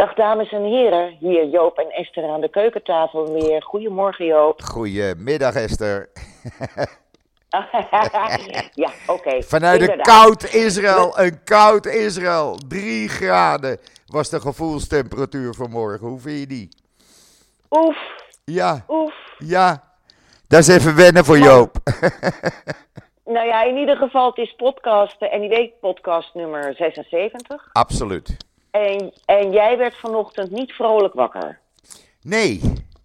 Dag dames en heren, hier Joop en Esther aan de keukentafel weer. Goedemorgen Joop. Goedemiddag Esther. ja, oké. Vanuit een koud Israël, een koud Israël. 3 graden was de gevoelstemperatuur vanmorgen. Hoe vind je die? Oef. Ja. Oef. Ja. Dat is even wennen voor Joop. nou ja, in ieder geval, het is podcast, de NIW podcast nummer 76. Absoluut. En, en jij werd vanochtend niet vrolijk wakker. Nee,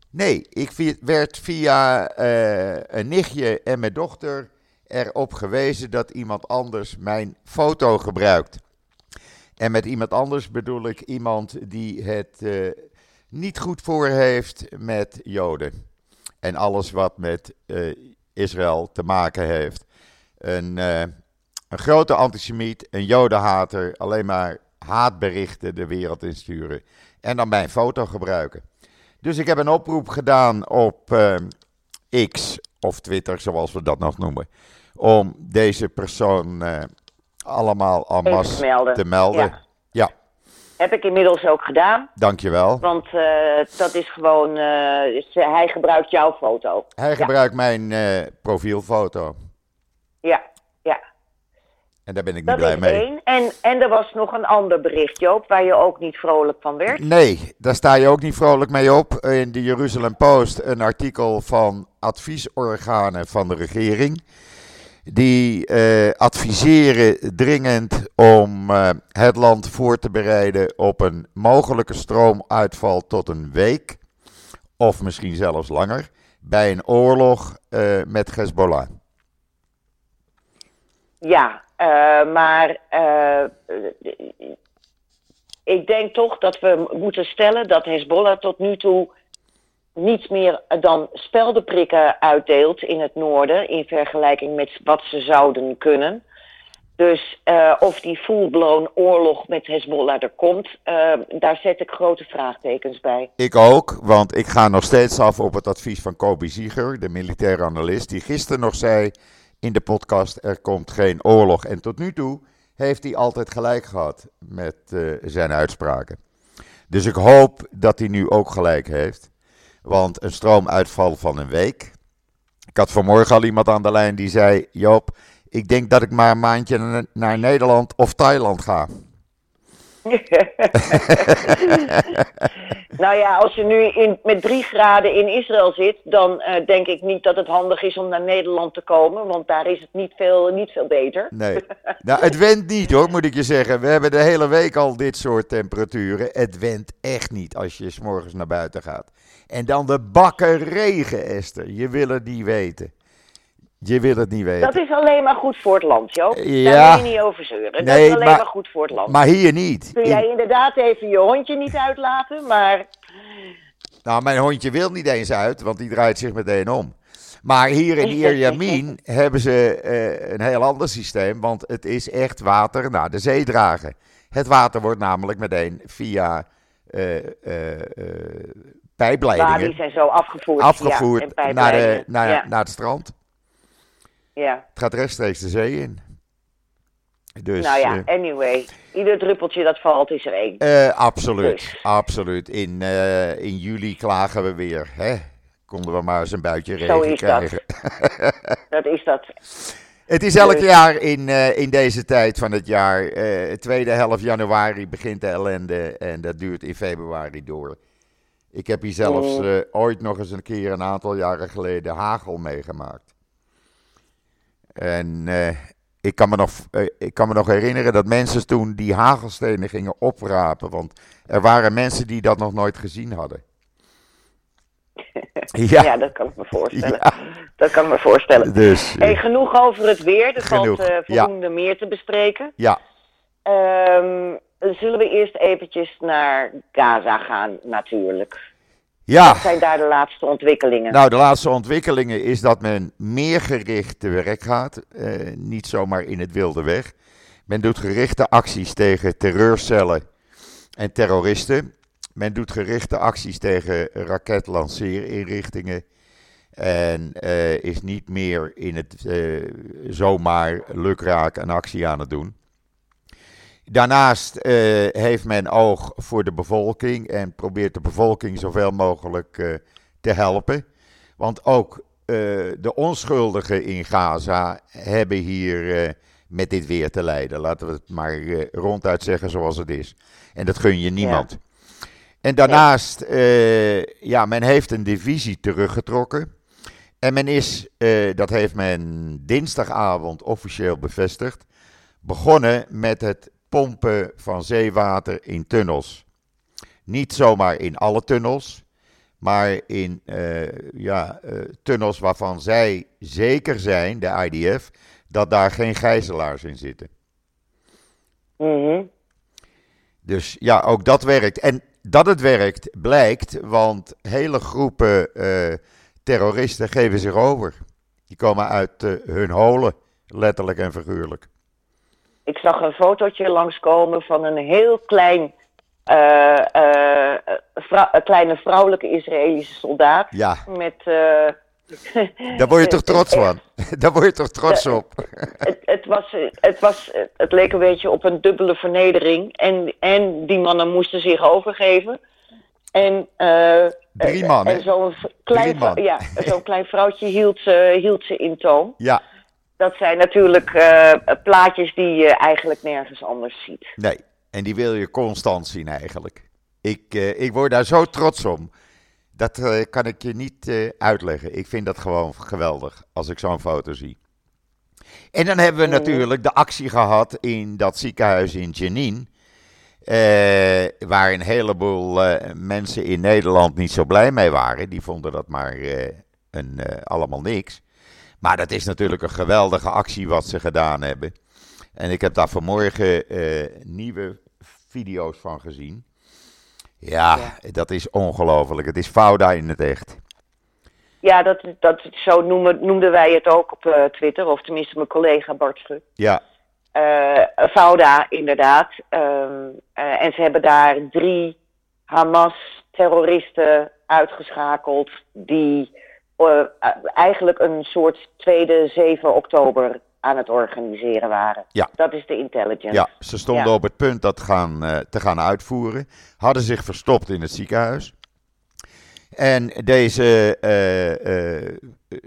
nee. Ik werd via uh, een nichtje en mijn dochter erop gewezen dat iemand anders mijn foto gebruikt. En met iemand anders bedoel ik iemand die het uh, niet goed voor heeft met Joden. En alles wat met uh, Israël te maken heeft. Een, een grote antisemiet, een Jodenhater, alleen maar haatberichten de wereld insturen. En dan mijn foto gebruiken. Dus ik heb een oproep gedaan op uh, X of Twitter, zoals we dat nog noemen. Om deze persoon uh, allemaal en masse te melden. Ja. ja. Heb ik inmiddels ook gedaan. Dankjewel. Want uh, dat is gewoon, hij gebruikt jouw foto. Hij ja. gebruikt mijn profielfoto. Ja. En daar ben ik niet blij mee. Één. En, en er was nog een ander bericht, Joop, waar je ook niet vrolijk van werd. Nee, daar sta je ook niet vrolijk mee op. In de Jeruzalem Post een artikel van adviesorganen van de regering. Die uh, adviseren dringend om uh, het land voor te bereiden op een mogelijke stroomuitval tot een week. Of misschien zelfs langer. Bij een oorlog uh, met Hezbollah. Ja, maar uh, ik denk toch dat we moeten stellen dat Hezbollah tot nu toe niets meer dan speldenprikken uitdeelt in het noorden in vergelijking met wat ze zouden kunnen. Dus uh, of die full-blown oorlog met Hezbollah er komt, daar zet ik grote vraagtekens bij. Ik ook, want ik ga nog steeds af op het advies van Kobi Zieger, de militaire analist, die gisteren nog zei in de podcast Er komt geen oorlog. En tot nu toe heeft hij altijd gelijk gehad met uh, zijn uitspraken. Dus ik hoop dat hij nu ook gelijk heeft. Want een stroomuitval van een week. Ik had vanmorgen al iemand aan de lijn die zei: Joop, ik denk dat ik maar een maandje naar Nederland of Thailand ga. Nou ja, als je nu in, met drie graden in Israël zit, dan uh, denk ik niet dat het handig is om naar Nederland te komen, want daar is het niet veel, niet veel beter. Nee, nou het went niet hoor, moet ik je zeggen. We hebben de hele week al dit soort temperaturen. Het went echt niet als je s morgens naar buiten gaat. En dan de bakken regen, Esther. Je wil het niet weten. Je wil het niet weten. Dat is alleen maar goed voor het land, Joop. Ja. Daar moet je niet over zeuren. Nee, dat is alleen maar, goed voor het land. Maar hier niet. Kun jij inderdaad even je hondje niet uitlaten, maar... Nou, mijn hondje wil niet eens uit, want die draait zich meteen om. Maar hier in Ierjamin hebben ze uh, een heel ander systeem, want het is echt water naar de zee dragen. Het water wordt namelijk meteen via uh, uh, pijpleidingen... die zijn zo afgevoerd. Afgevoerd ja, naar, de, naar, ja. naar het strand. Ja. Het gaat rechtstreeks de zee in. Dus, nou ja, uh, anyway. Ieder druppeltje dat valt is er één. Uh, absoluut, dus. absoluut. In, uh, in juli klagen we weer. Hè? Konden we maar eens een buitje regen Zo is krijgen. Dat. dat is dat. Het is elk dus. jaar in, in deze tijd van het jaar. tweede helft januari begint de ellende en dat duurt in februari door. Ik heb hier zelfs mm. ooit nog eens een keer een aantal jaren geleden hagel meegemaakt. En uh, ik, kan me nog, uh, ik kan me nog herinneren dat mensen toen die hagelstenen gingen oprapen. Want er waren mensen die dat nog nooit gezien hadden. Ja, ja dat kan ik me voorstellen. Ja. Dat kan ik me voorstellen. Dus, hey, genoeg over het weer. Er valt uh, voldoende ja. meer te bespreken. Ja. Um, zullen we eerst eventjes naar Gaza gaan, natuurlijk. Ja. Wat zijn daar de laatste ontwikkelingen? Nou, de laatste ontwikkelingen is dat men meer gericht te werk gaat. Uh, niet zomaar in het wilde weg. Men doet gerichte acties tegen terreurcellen en terroristen. Men doet gerichte acties tegen raketlanceerinrichtingen. En uh, is niet meer in het uh, zomaar lukraak een actie aan het doen. Daarnaast uh, heeft men oog voor de bevolking en probeert de bevolking zoveel mogelijk uh, te helpen. Want ook uh, de onschuldigen in Gaza hebben hier met dit weer te lijden. Laten we het maar ronduit zeggen zoals het is. En dat gun je niemand. Ja. En daarnaast, ja, men heeft een divisie teruggetrokken. En men is, dat heeft men dinsdagavond officieel bevestigd, begonnen met het pompen van zeewater in tunnels. Niet zomaar in alle tunnels, maar in uh, ja, uh, tunnels waarvan zij zeker zijn, de IDF, dat daar geen gijzelaars in zitten. Mm Dus ja, ook dat werkt. En dat het werkt blijkt, want hele groepen uh, terroristen geven zich over. Die komen uit hun holen, letterlijk en figuurlijk. Ik zag een fotootje langskomen van een heel klein, uh, uh, vrou kleine vrouwelijke Israëlische soldaat. Ja. Met, uh, Daar word je toch trots van? Daar word je toch trots op? het, het, was, het, was, het leek een beetje op een dubbele vernedering. En, en die mannen moesten zich overgeven. En, Drie man, En zo'n klein, man. ja, zo'n klein vrouwtje hield ze, hield ze in toom. Ja dat zijn natuurlijk uh, plaatjes die je eigenlijk nergens anders ziet. Nee, en die wil je constant zien eigenlijk. Ik, uh, ik word daar zo trots om. Dat uh, kan ik je niet uitleggen. Ik vind dat gewoon geweldig als ik zo'n foto zie. En dan hebben we natuurlijk de actie gehad in dat ziekenhuis in Jenin. waar een heleboel mensen in Nederland niet zo blij mee waren. Die vonden dat maar een, allemaal niks. Maar dat is natuurlijk een geweldige actie wat ze gedaan hebben. En ik heb daar vanmorgen uh, nieuwe video's van gezien. Ja, ja. dat is ongelooflijk. Het is Fouda in het echt. Ja, dat, dat, zo noemen, noemden wij het ook op uh, Twitter, of tenminste mijn collega Bart Schut. Ja. Uh, Fouda, inderdaad. Um, en ze hebben daar drie Hamas-terroristen uitgeschakeld die uh, eigenlijk een soort tweede 7 oktober aan het organiseren waren. Ja. Dat is de intelligence. Ja, ze stonden ja. op het punt dat gaan, uh, te gaan uitvoeren. Hadden zich verstopt in het ziekenhuis. En deze uh,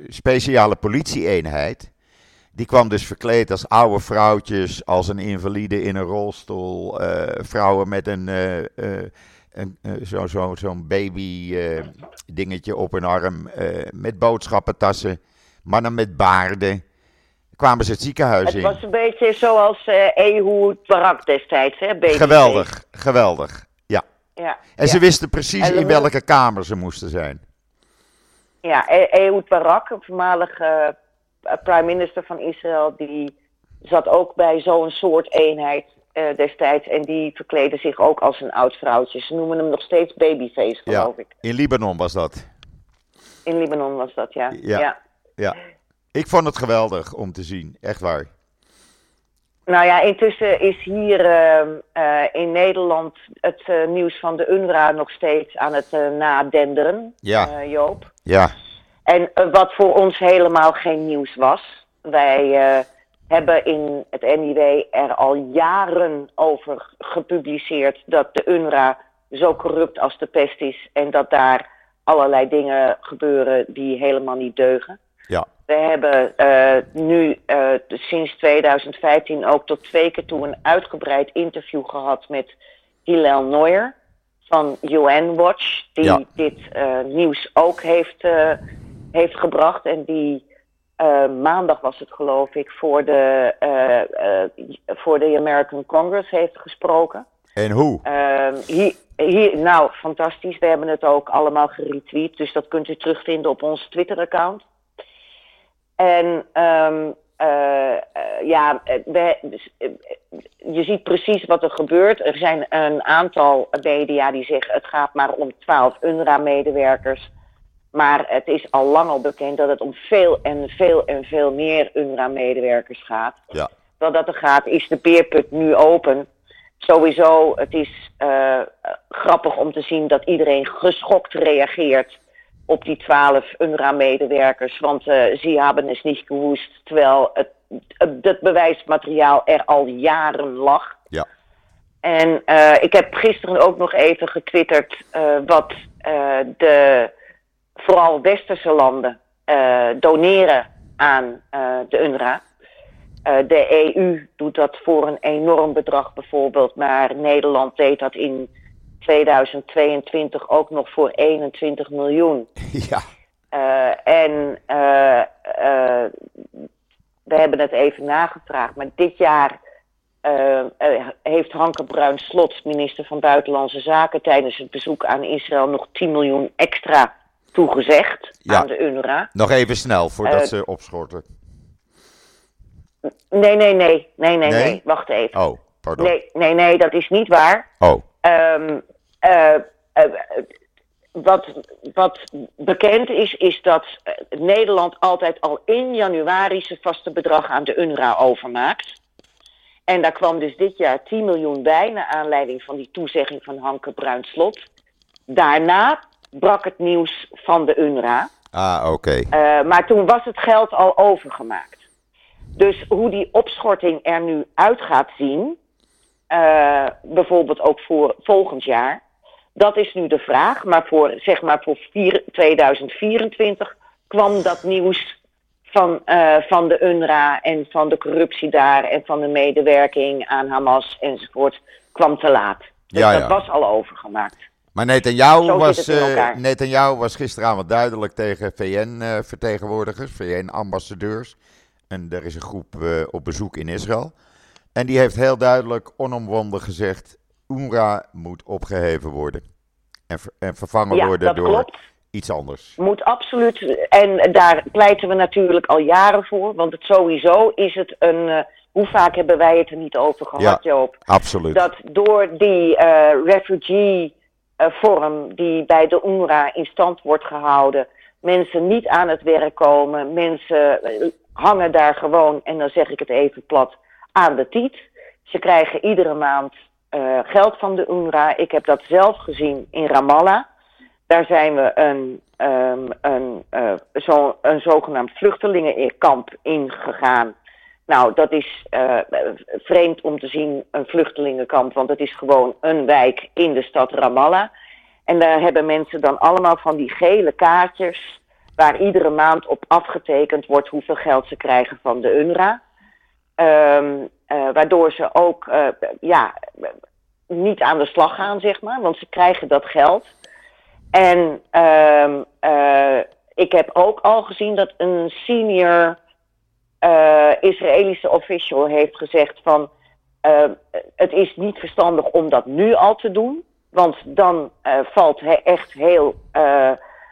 speciale politieeenheid. Die kwam dus verkleed als oude vrouwtjes, als een invalide in een rolstoel, vrouwen met een zo'n zo, zo baby uh, dingetje op hun arm. Uh, met boodschappentassen. Mannen met baarden. Kwamen ze het ziekenhuis het in. Het was een beetje zoals uh, Ehud Barak destijds. Hè, geweldig, geweldig. Ja. ja en ja. ze wisten precies in welke kamer ze moesten zijn. Ja, Ehud Barak, een voormalige prime minister van Israël, die zat ook bij zo'n soort eenheid uh, destijds. En die verkleden zich ook als een oud vrouwtje. Ze noemen hem nog steeds Babyface, geloof ja, ik. In Libanon was dat. In Libanon was dat, ja. Ja, ja. ja. Ik vond het geweldig om te zien, echt waar. Nou ja, intussen is hier uh, uh, in Nederland het uh, nieuws van de UNRWA nog steeds aan het nadenderen, ja. Joop. Ja. En wat voor ons helemaal geen nieuws was. Wij hebben in het NIW er al jaren over gepubliceerd dat de UNRWA zo corrupt als de pest is en dat daar allerlei dingen gebeuren die helemaal niet deugen. Ja. We hebben uh, nu uh, sinds 2015 ook tot twee keer toe een uitgebreid interview gehad met Hillel Neuer van UN Watch, die ja. dit uh, nieuws ook heeft, heeft gebracht en die uh, maandag was het geloof ik, voor de, uh, uh, voor de American Congress heeft gesproken. En hoe? hier, hier, nou, fantastisch. We hebben het ook allemaal geretweet, dus dat kunt u terugvinden op ons Twitter-account. En um, ja, we, je ziet precies wat er gebeurt. Er zijn een aantal media die zeggen het gaat maar om 12 UNRWA-medewerkers. Maar het is al lang al bekend dat het om veel en veel en veel meer UNRWA-medewerkers gaat. Ja. Wel dat er gaat, is de beerput nu open. Sowieso, het is uh, grappig om te zien dat iedereen geschokt reageert op die twaalf UNRWA-medewerkers. Want uh, ze hebben het niet gewoest, terwijl het, het bewijsmateriaal er al jaren lag. Ja. En uh, ik heb gisteren ook nog even getwitterd wat de vooral westerse landen doneren aan de UNRWA. de EU doet dat voor een enorm bedrag bijvoorbeeld, maar Nederland deed dat in 2022 ook nog voor 21 miljoen. Ja. en we hebben het even nagevraagd, maar dit jaar uh, heeft Hanke Bruin Slot, minister van Buitenlandse Zaken, tijdens het bezoek aan Israël nog 10 miljoen extra toegezegd aan de UNRWA. Nog even snel voordat uh, ze opschorten. Nee, nee, nee, nee, nee, nee, wacht even. Oh, pardon. Nee, nee, nee, dat is niet waar. Oh. Um, wat, wat bekend is, is dat Nederland altijd al in januari zijn vaste bedrag aan de UNRWA overmaakt. En daar kwam dus dit jaar 10 miljoen bij, naar aanleiding van die toezegging van Hanke Bruinslot. Daarna brak het nieuws van de UNRWA. Ah, oké. Uh, maar toen was het geld al overgemaakt. Dus hoe die opschorting er nu uit gaat zien, uh, bijvoorbeeld ook voor volgend jaar, dat is nu de vraag. Maar voor, zeg maar voor vier, 2024 kwam dat nieuws van, uh, van de UNRWA en van de corruptie daar en van de medewerking aan Hamas enzovoort kwam te laat. Dus ja, ja. dat was al overgemaakt. Maar Netanyahu was, uh, Netanyahu was gisteravond duidelijk tegen VN-vertegenwoordigers, VN-ambassadeurs. En er is een groep uh, op bezoek in Israël. En die heeft heel duidelijk, onomwonden gezegd, UNRWA moet opgeheven worden. En, ver en vervangen ja, worden door klopt iets anders. Moet absoluut. En daar pleiten we natuurlijk al jaren voor. Want het sowieso is het een. Uh, hoe vaak hebben wij het er niet over gehad, ja, Joop? Absoluut. Dat door die refugee vorm die bij de UNRWA in stand wordt gehouden, mensen niet aan het werk komen. Mensen hangen daar gewoon, en dan zeg ik het even plat, aan de tiet. Ze krijgen iedere maand geld van de UNRWA. Ik heb dat zelf gezien in Ramallah. Daar zijn we een, um, een, zo, een zogenaamd vluchtelingenkamp ingegaan. Nou, dat is uh, vreemd om te zien, een vluchtelingenkamp, want het is gewoon een wijk in de stad Ramallah. En daar hebben mensen dan allemaal van die gele kaartjes, waar iedere maand op afgetekend wordt hoeveel geld ze krijgen van de UNRWA. Um, uh, waardoor ze ook ja, niet aan de slag gaan, zeg maar, want ze krijgen dat geld. En uh, ik heb ook al gezien dat een senior uh, Israëlische official heeft gezegd van uh, het is niet verstandig om dat nu al te doen, want dan valt he echt heel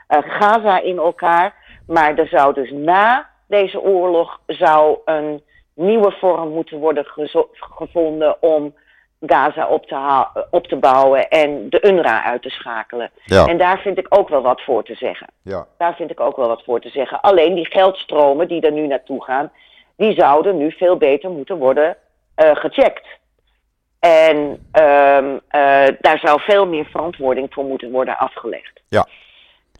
Gaza in elkaar. Maar er zou dus na deze oorlog zou een nieuwe vorm moeten worden gevonden om Gaza op te, op te bouwen en de UNRWA uit te schakelen. Ja. En daar vind ik ook wel wat voor te zeggen. Ja. Daar vind ik ook wel wat voor te zeggen. Alleen die geldstromen die er nu naartoe gaan, die zouden nu veel beter moeten worden uh, gecheckt. En um, uh, daar zou veel meer verantwoording voor moeten worden afgelegd. Ja.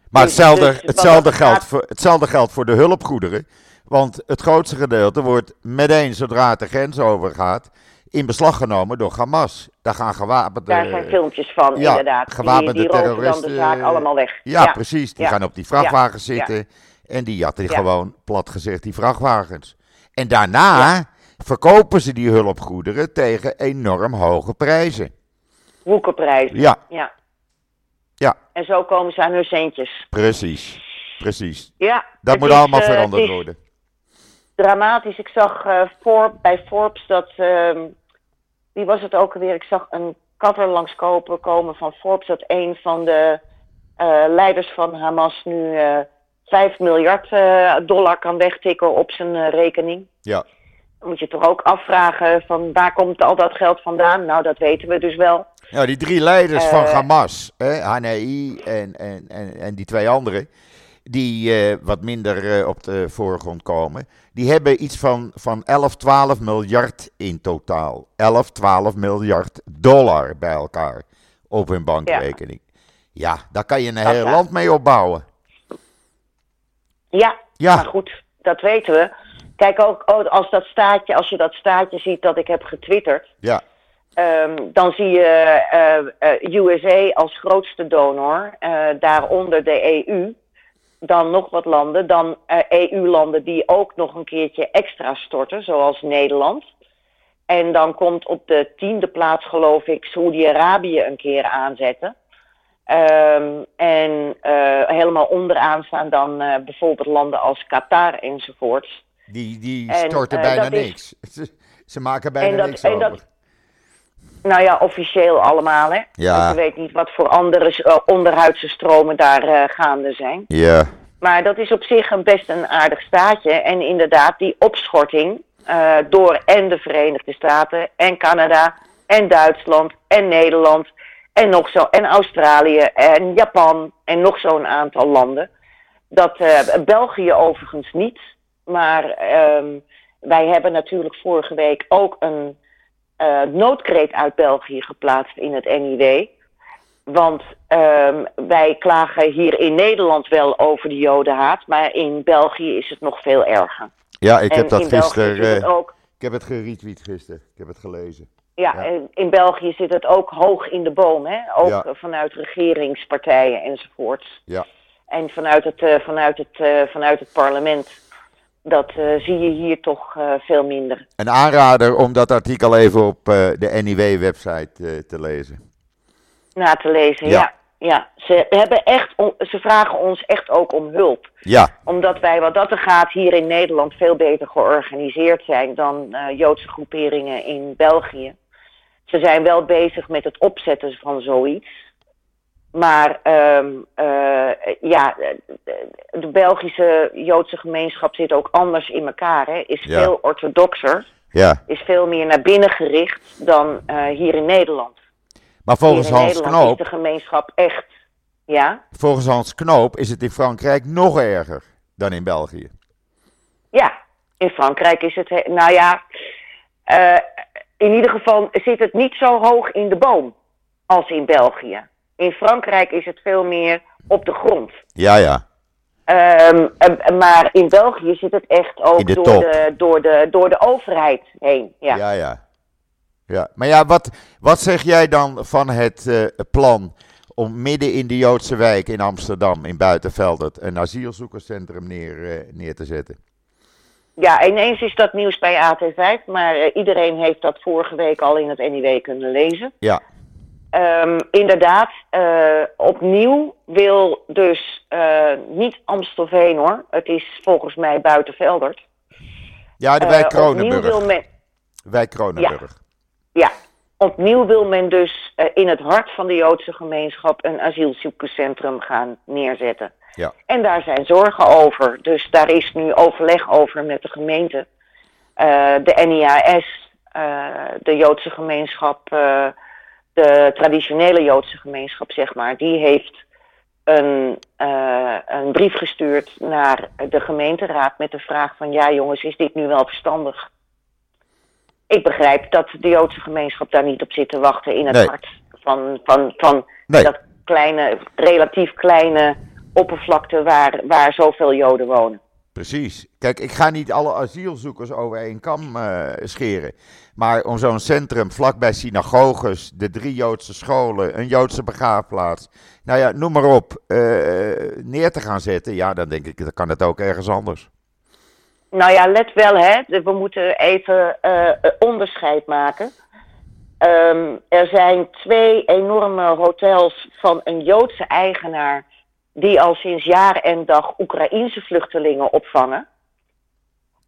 Maar hetzelfde, dus, hetzelfde, geldt voor, hetzelfde geldt voor de hulpgoederen. Want het grootste gedeelte wordt meteen zodra het de grens overgaat in beslag genomen door Hamas. Daar gaan gewapende... Daar zijn filmpjes van, ja, inderdaad. Gewapende die, die terroristen... dan de zaak allemaal weg. Ja, ja. precies. Die ja. gaan op die vrachtwagens zitten. En die jatten gewoon, plat gezegd, die vrachtwagens. En daarna verkopen ze die hulpgoederen tegen enorm hoge prijzen. Woekerprijzen. Ja. ja. Ja. En zo komen ze aan hun centjes. Precies. Precies. Ja. Dat moet is, allemaal uh, veranderd worden. Dramatisch. Ik zag uh, voor, bij Forbes dat... Uh, wie was het ook alweer? Ik zag een cover langskomen komen van Forbes... dat een van de uh, leiders van Hamas nu uh, 5 miljard uh, dollar kan wegtikken op zijn rekening. Ja. Dan moet je toch ook afvragen van waar komt al dat geld vandaan? Nou, dat weten we dus wel. Ja, die drie leiders van Hamas, hè, Hanei en, en, en, en die twee anderen... die uh, wat minder uh, op de voorgrond komen... die hebben iets van, van 11, 12 miljard in totaal. 11, 12 miljard dollar bij elkaar op hun bankrekening. Ja, ja daar kan je een dat heel ja. land mee opbouwen. Ja, ja, maar goed, dat weten we. Kijk ook als dat staatje, als je dat staatje ziet dat ik heb getwitterd. Ja. Ehm, dan zie je eh, eh, USA als grootste donor, eh, daaronder de EU. Dan nog wat landen, dan EU-landen die ook nog een keertje extra storten, zoals Nederland. En dan komt op de tiende plaats, geloof ik, Saudi-Arabië een keer aanzetten. Ehm, en helemaal onderaan staan dan bijvoorbeeld landen als Qatar enzovoorts. Die, die storten bijna niks. Ze maken bijna dat, niks over. Dat, nou ja, officieel allemaal, hè. Ja. ik weet niet wat voor andere uh, onderhuidse stromen daar uh, gaande zijn. Ja. Maar dat is op zich een best een aardig staatje. En inderdaad, die opschorting uh, door en de Verenigde Staten en Canada en Duitsland en Nederland en nog zo en Australië en Japan en nog zo'n aantal landen. Dat België overigens niet. Maar um, wij hebben natuurlijk vorige week ook een uh, noodkreet uit België geplaatst in het NIW. Want um, wij klagen hier in Nederland wel over de jodenhaat, maar in België is het nog veel erger. Ja, ik heb dat gisteren. Uh, ik heb het geretweet gisteren. Ik heb het gelezen. Ja, ja, in België zit het ook hoog in de boom, hè? Ook ja. vanuit regeringspartijen enzovoorts. Ja. En vanuit het, uh, vanuit het, uh, vanuit het parlement dat uh, zie je hier toch uh, veel minder. Een aanrader om dat artikel even op uh, de NIW-website te lezen. Na te lezen, ja. ja. ja. Ze, hebben echt, ze vragen ons echt ook om hulp. Ja. Omdat wij, wat dat er gaat, hier in Nederland veel beter georganiseerd zijn dan Joodse groeperingen in België. Ze zijn wel bezig met het opzetten van zoiets. Maar um, uh, ja, de Belgische Joodse gemeenschap zit ook anders in elkaar. Hè. Is veel orthodoxer. Ja. Is veel meer naar binnen gericht dan uh, hier in Nederland. Maar volgens Hans Nederland Knoop. is de gemeenschap echt. Ja? Volgens Hans Knoop is het in Frankrijk nog erger dan in België. Ja, in Frankrijk is het. Nou ja, uh, in ieder geval zit het niet zo hoog in de boom als in België. In Frankrijk is het veel meer op de grond. Ja, ja. Um, maar in België zit het echt ook door de, door, de, door de overheid heen. Ja, ja. ja. ja. Maar ja, wat, wat zeg jij dan van het uh, plan om midden in de Joodse wijk in Amsterdam, in Buitenveldert, een asielzoekerscentrum neer, uh, neer te zetten? Ja, ineens is dat nieuws bij AT5, maar uh, iedereen heeft dat vorige week al in het NIW kunnen lezen. Ja. Um, inderdaad, uh, opnieuw wil dus uh, niet Amstelveen hoor. Het is volgens mij Buitenveldert. Ja, de wijk uh, Kronenburg. Men... Wijk Kronenburg. Ja. ja. opnieuw wil men dus in het hart van de Joodse gemeenschap een asielzoekerscentrum gaan neerzetten. Ja. En daar zijn zorgen over. Dus daar is nu overleg over met de gemeente. de NIAS, de Joodse gemeenschap de traditionele Joodse gemeenschap, zeg maar, die heeft een, uh, een brief gestuurd naar de gemeenteraad met de vraag van ja jongens, is dit nu wel verstandig? Ik begrijp dat de Joodse gemeenschap daar niet op zit te wachten in het nee. hart van, van, van nee. dat kleine, relatief kleine oppervlakte waar, waar zoveel Joden wonen. Precies. Kijk, ik ga niet alle asielzoekers over één kam uh, scheren. Maar om zo'n centrum vlakbij synagoges, de drie Joodse scholen, een Joodse begraafplaats, nou ja, noem maar op, uh, neer te gaan zetten, ja, dan denk ik, dan kan het ook ergens anders. Nou ja, let wel, hè, we moeten even uh, onderscheid maken. Um, er zijn twee enorme hotels van een Joodse eigenaar die al sinds jaar en dag Oekraïense vluchtelingen opvangen.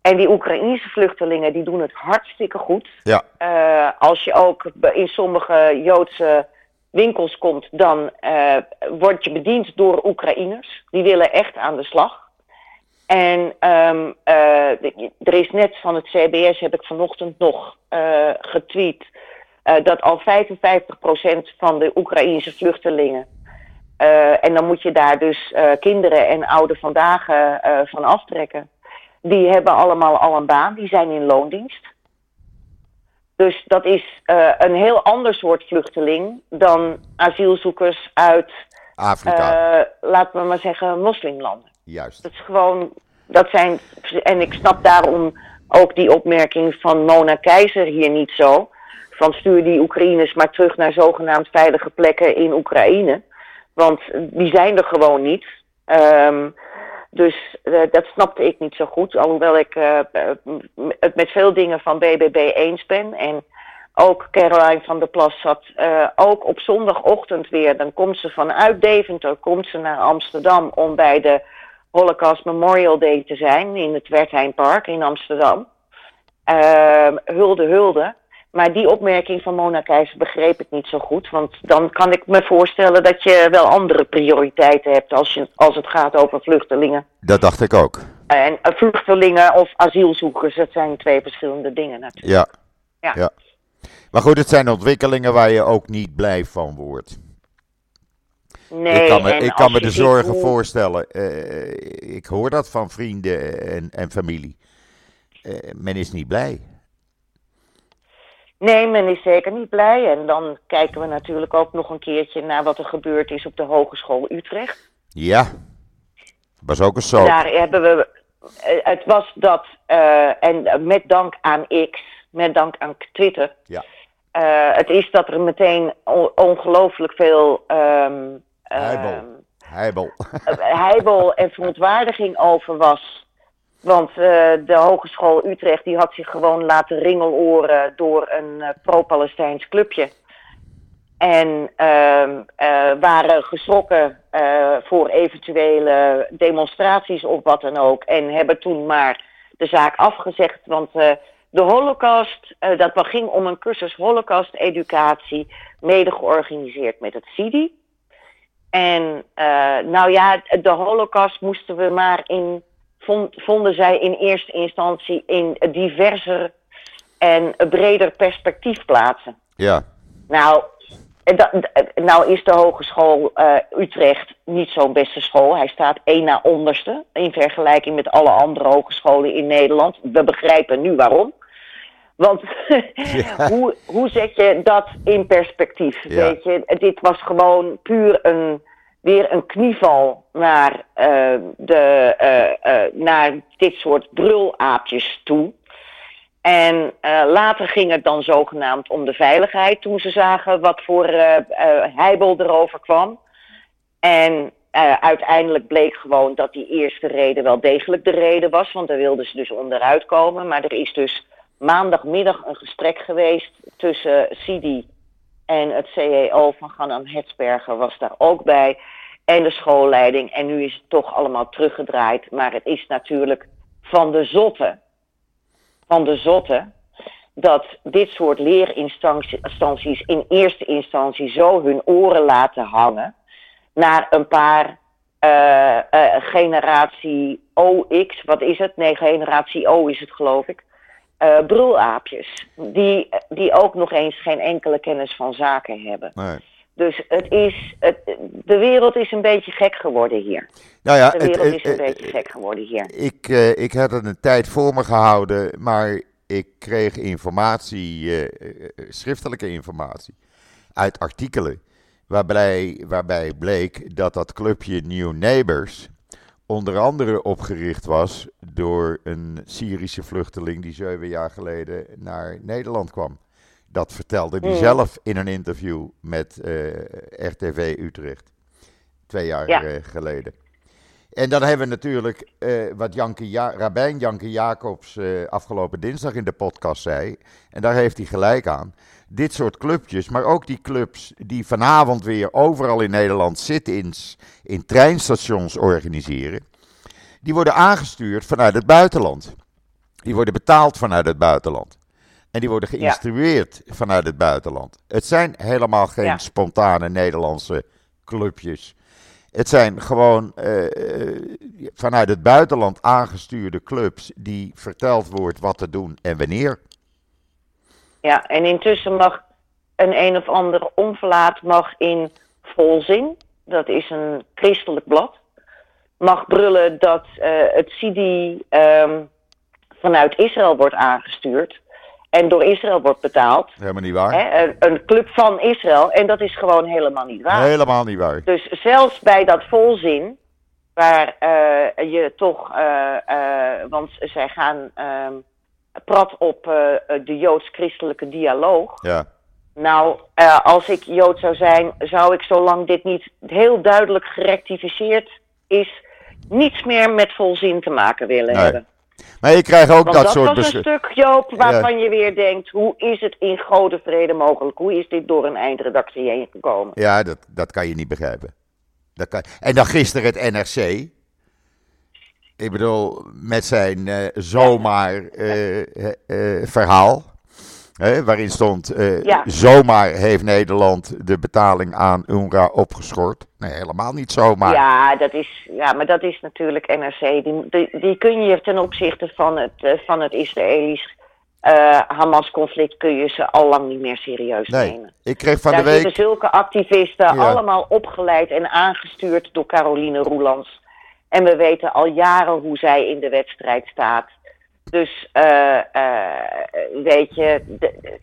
En die Oekraïense vluchtelingen die doen het hartstikke goed. Ja. Uh, als je ook in sommige Joodse winkels komt, dan uh, word je bediend door Oekraïners. Die willen echt aan de slag. En um, uh, er is net van het CBS, heb ik vanochtend nog getweet, dat al 55% van de Oekraïense vluchtelingen uh, en dan moet je daar dus uh, kinderen en oude vandaag uh, van aftrekken. Die hebben allemaal al een baan, die zijn in loondienst. Dus dat is een heel ander soort vluchteling dan asielzoekers uit Afrika. laten we maar zeggen, moslimlanden. Juist. Dat is gewoon, dat zijn, en ik snap daarom ook die opmerking van Mona Keizer hier niet zo van stuur die Oekraïners maar terug naar zogenaamd veilige plekken in Oekraïne. Want die zijn er gewoon niet. Um, dus uh, dat snapte ik niet zo goed. Alhoewel ik uh, het met veel dingen van BBB eens ben. En ook Caroline van der Plas zat ook op zondagochtend weer. Dan komt ze vanuit Deventer komt ze naar Amsterdam om bij de Holocaust Memorial Day te zijn in het Wertheimpark in Amsterdam. hulde, hulde. Maar die opmerking van Mona Keijzer begreep ik niet zo goed. Want dan kan ik me voorstellen dat je wel andere prioriteiten hebt als, je, als het gaat over vluchtelingen. Dat dacht ik ook. En uh, vluchtelingen of asielzoekers, dat zijn twee verschillende dingen natuurlijk. Ja. ja. ja. Maar goed, het zijn ontwikkelingen waar je ook niet blij van wordt. Nee, ik kan me, ik kan me de zorgen voorstellen. Uh, ik hoor dat van vrienden en, en familie. Uh, men is niet blij. Nee, men is zeker niet blij. En dan kijken we natuurlijk ook nog een keertje naar wat er gebeurd is op de Hogeschool Utrecht. Ja, was ook eens zo. Daar hebben we. Het was dat, uh, en met dank aan X, met dank aan Twitter. Ja. Uh, het is dat er meteen ongelooflijk veel. Um, heibel. Heibel. heibel en verontwaardiging over was. Want uh, de Hogeschool Utrecht die had zich gewoon laten ringeloren door een uh, pro-Palestijns clubje. En uh, waren geschrokken voor eventuele demonstraties of wat dan ook. En hebben toen maar de zaak afgezegd. Want de Holocaust, dat ging om een cursus Holocaust-educatie, mede georganiseerd met het CIDI. En nou ja, de Holocaust moesten we maar in vonden zij in eerste instantie in diverser en breder perspectief plaatsen. Ja. Nou, nou is de Hogeschool uh, Utrecht niet zo'n beste school. Hij staat één na onderste in vergelijking met alle andere hogescholen in Nederland. We begrijpen nu waarom. Want ja. hoe, hoe zet je dat in perspectief? Ja. Weet je, dit was gewoon puur een weer een knieval naar, uh, de, uh, uh, naar dit soort brulaapjes toe. En later ging het dan zogenaamd om de veiligheid toen ze zagen wat voor heibel erover kwam. En uiteindelijk bleek gewoon dat die eerste reden wel degelijk de reden was, want daar wilden ze dus onderuit komen. Maar er is dus maandagmiddag een gesprek geweest tussen Sidi en het CEO van Ganam Hetsberger was daar ook bij. En de schoolleiding. En nu is het toch allemaal teruggedraaid. Maar het is natuurlijk van de zotte. Van de zotte. Dat dit soort leerinstanties in eerste instantie zo hun oren laten hangen. Naar een paar uh, uh, generatie OX, wat is het? Nee, generatie O is het geloof ik uh, brulaapjes. Die, die ook nog eens geen enkele kennis van zaken hebben. Nee. Dus het is, het, de wereld is een beetje gek geworden hier. Nou ja, de wereld het, is een beetje gek geworden hier. Ik, uh, ik had het een tijd voor me gehouden, maar ik kreeg informatie, uh, schriftelijke informatie, uit artikelen. Waarbij, waarbij bleek dat dat clubje New Neighbors onder andere opgericht was door een Syrische vluchteling die zeven jaar geleden naar Nederland kwam. Dat vertelde hij mm. zelf in een interview met uh, eh, RTV Utrecht. Twee jaar ja. uh, geleden. En dan hebben we natuurlijk uh, wat Janke ja Rabijn Janke Jacobs afgelopen dinsdag in de podcast zei. En daar heeft hij gelijk aan. Dit soort clubjes, maar ook die clubs die vanavond weer overal in Nederland sit-ins in treinstations organiseren. Die worden aangestuurd vanuit het buitenland. Die worden betaald vanuit het buitenland. En die worden geïnstrueerd ja. vanuit het buitenland. Het zijn helemaal geen ja. spontane Nederlandse clubjes. Het zijn gewoon uh, vanuit het buitenland aangestuurde clubs die verteld wordt wat te doen en wanneer. Ja, en intussen mag een een of ander onverlaat mag in volzin, dat is een christelijk blad, mag brullen dat uh, het Sidi um, vanuit Israël wordt aangestuurd en door Israël wordt betaald. Helemaal niet waar. Hè, een, club van Israël. En dat is gewoon helemaal niet waar. Helemaal niet waar. Dus zelfs bij dat volzin, waar uh, je toch, uh, uh, want zij gaan, prat op uh, de joods-christelijke dialoog. Ja. Nou, uh, als ik Jood zou zijn, zou ik zolang dit niet heel duidelijk gerectificeerd is, niets meer met volzin te maken willen Nee. hebben. Maar je krijgt ook Want dat, dat, soort was een stuk, Joop, waarvan je weer denkt, hoe is het in goede vrede mogelijk? Hoe is dit door een eindredactie heen gekomen? Ja, dat, dat kan je niet begrijpen. Dat kan... En dan gisteren het NRC. Ik bedoel, met zijn eh, zomaar eh, eh, verhaal. Hè, waarin stond, Ja. zomaar heeft Nederland de betaling aan UNRWA opgeschort. Nee, helemaal niet zomaar. Ja, dat is, ja, maar dat is natuurlijk NRC. Die, die, die kun je ten opzichte van het, van het Israëlisch eh, Hamas-conflict kun je ze al lang niet meer serieus Nee, nemen. ik kreeg van Daar de week... zulke activisten, Ja. allemaal opgeleid en aangestuurd door Caroline Roelands. En we weten al jaren hoe zij in de wedstrijd staat. Dus, eh, eh, weet je, de-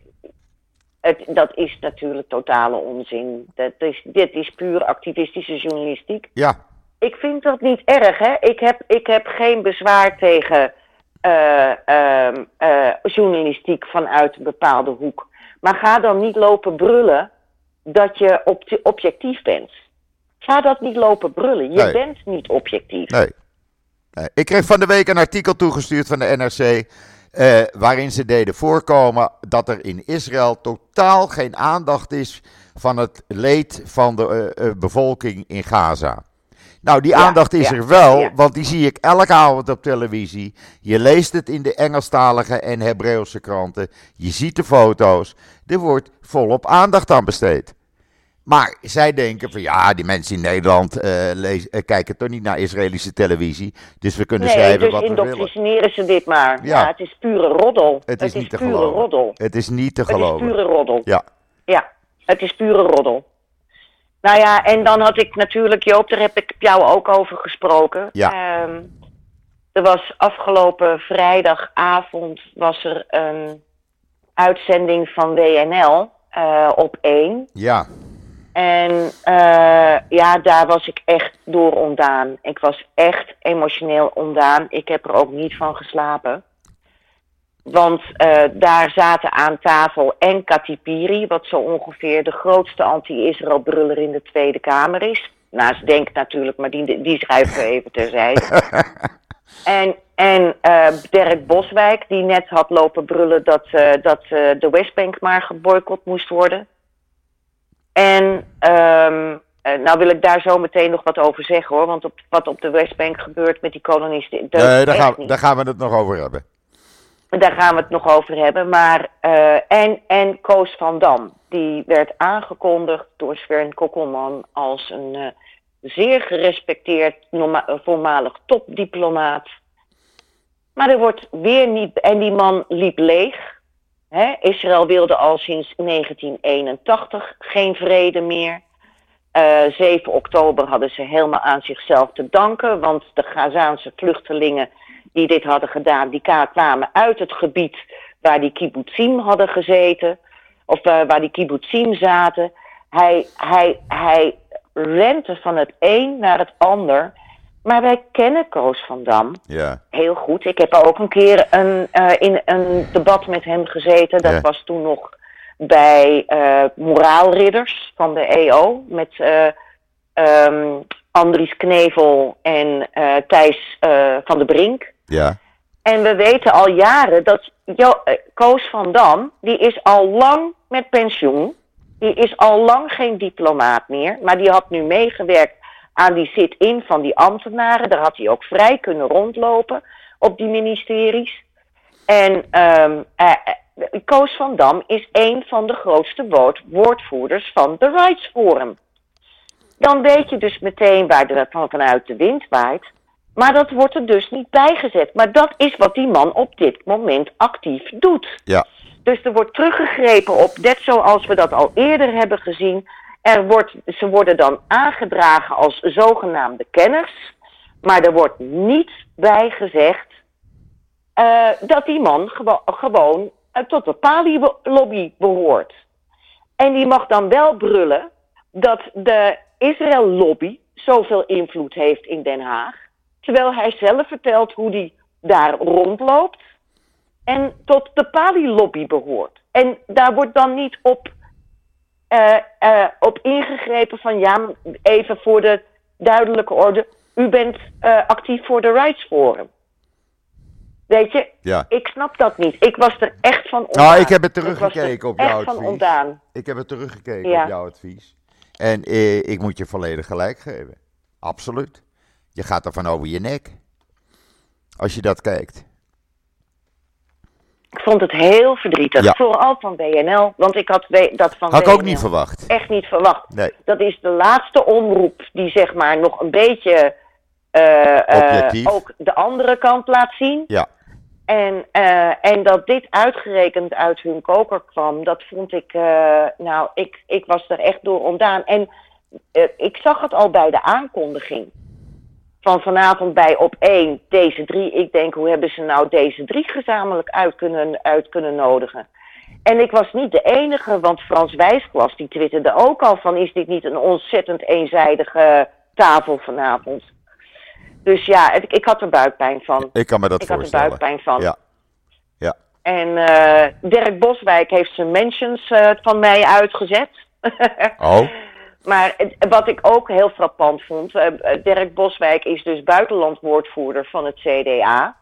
het, dat is natuurlijk totale onzin. Dat is, dit is puur activistische journalistiek. Ja, Ik vind dat niet erg, hè. Ik heb, ik heb geen bezwaar tegen eh, ehm, eh, journalistiek vanuit een bepaalde hoek. Maar ga dan niet lopen brullen dat je op objectief bent. Ga dat niet lopen brullen. Je Nee. bent niet objectief. Nee. Nee. Ik kreeg van de week een artikel toegestuurd van de NRC. eh, waarin ze deden voorkomen dat er in Israël totaal geen aandacht is van het leed van de eh, eh, bevolking in Gaza. Nou, die Ja, aandacht is ja, er wel, ja. want die zie ik elke avond op televisie. Je leest het in de Engelstalige en Hebreeuwse kranten. Je ziet de foto's. Er wordt volop aandacht aan besteed. Maar zij denken van ja, die mensen in Nederland eh, lees- eh, kijken toch niet naar Israëlische televisie. Dus we kunnen Nee, schrijven dus wat we willen. indoctrineren ze dit maar. Ja. Ja, het is pure roddel. Het is niet te pure geloven. roddel. Het is niet te Het is geloven. pure roddel. Ja, Ja, het is pure roddel. Nou ja, en dan had ik natuurlijk, Joop, daar heb ik jou ook over gesproken. Ja. Ehm, er was afgelopen vrijdagavond was er een uitzending van WNL eh, op 1. ja, En eh, ja, daar was ik echt door ontdaan. Ik was echt emotioneel ontdaan. Ik heb er ook niet van geslapen. Want eh, daar zaten aan tafel en Katipiri, wat zo ongeveer de grootste anti-Israël bruller in de Tweede Kamer is. Naast Denk natuurlijk, maar die, die schrijven we even terzijde. en en eh, Dirk Boswijk, die net had lopen brullen dat, dat de Westbank maar geboycott moest worden. En ehm, eh, nou wil ik daar zo meteen nog wat over zeggen hoor. Want op, wat op de Westbank gebeurt met die kolonisten. is daar, echt gaan, niet. daar gaan we het nog over hebben. Daar gaan we het nog over hebben. Maar, eh, en, en Koos van Dam. Die werd aangekondigd door Sven Kokkelman als een eh, zeer gerespecteerd voormalig topdiplomaat. Maar er wordt weer niet. En die man liep leeg. Israël wilde al sinds 1981 geen vrede meer. Eh 7 oktober hadden ze helemaal aan zichzelf te danken, want de Gazaanse vluchtelingen die dit hadden gedaan, die kwamen uit het gebied waar die kibbutzim hadden gezeten, of eh, waar die kibbutzim zaten. Hij, hij, hij rente van het een naar het ander. Maar wij kennen Koos van Dam Ja, heel goed. Ik heb ook een keer een, eh, in een debat met hem gezeten. Dat Ja. was toen nog bij eh, Moraalridders van de EO. Met eh, ehm, Andries Knevel en Thijs van de Brink. ja, En we weten al jaren dat jo- Koos van Dam, die is al lang met pensioen. Die is al lang geen diplomaat meer. Maar die had nu meegewerkt aan die sit-in van die ambtenaren. Daar had hij ook vrij kunnen rondlopen op die ministeries. En eh, Koos van Dam is een van de grootste woord- woordvoerders van de Rights Forum. Dan weet je dus meteen waar er van vanuit de wind waait. Maar dat wordt er dus niet bijgezet. Maar dat is wat die man op dit moment actief doet. ja, Dus er wordt teruggegrepen op, net zoals we dat al eerder hebben gezien. Er wordt, ze worden dan aangedragen als zogenaamde kenners. Maar er wordt niet bij gezegd eh, dat die man gewo- gewoon eh, tot de Pali-lobby behoort. En die mag dan wel brullen dat de Israël-lobby zoveel invloed heeft in Den Haag. Terwijl hij zelf vertelt hoe hij daar rondloopt. en tot de Pali-lobby behoort. En daar wordt dan niet op, op ingegrepen van ja, even voor de duidelijke orde, u bent uh, actief voor de Rights Forum. Weet je, Ja. ik snap dat niet. Ik was er echt van ontdaan. Nou, ik heb het er teruggekeken op jouw advies. ontdaan. Ik heb het teruggekeken Ja. op jouw advies. En eh, ik moet je volledig gelijk geven. Absoluut. Je gaat er van over je nek. Als je dat kijkt. Ik vond het heel verdrietig. Ja. Vooral van WNL, want ik had dat van Had ik ook niet verwacht. echt niet verwacht. Nee. Dat is de laatste omroep die zeg maar nog een beetje eh, eh, ook de andere kant laat zien. Ja. En, eh, en dat dit uitgerekend uit hun koker kwam, dat vond ik, nou, ik, ik was er echt door ontdaan. En ik zag het al bij de aankondiging van vanavond bij op 1, deze drie. Ik denk, hoe hebben ze nou deze drie gezamenlijk uit kunnen, uit kunnen nodigen? En ik was niet de enige, want Frans Wijsglas die twitterde ook al van... is dit niet een ontzettend eenzijdige tafel vanavond? Dus ja, het- ik had er buikpijn van. Ik kan me dat Ik had er voorstellen. buikpijn van. Ja. Ja. En eh, Dirk Boswijk heeft zijn mentions eh, van mij uitgezet. Oh. Maar wat ik ook heel frappant vond, eh, eh, Dirk Boswijk is dus buitenlandwoordvoerder van het CDA.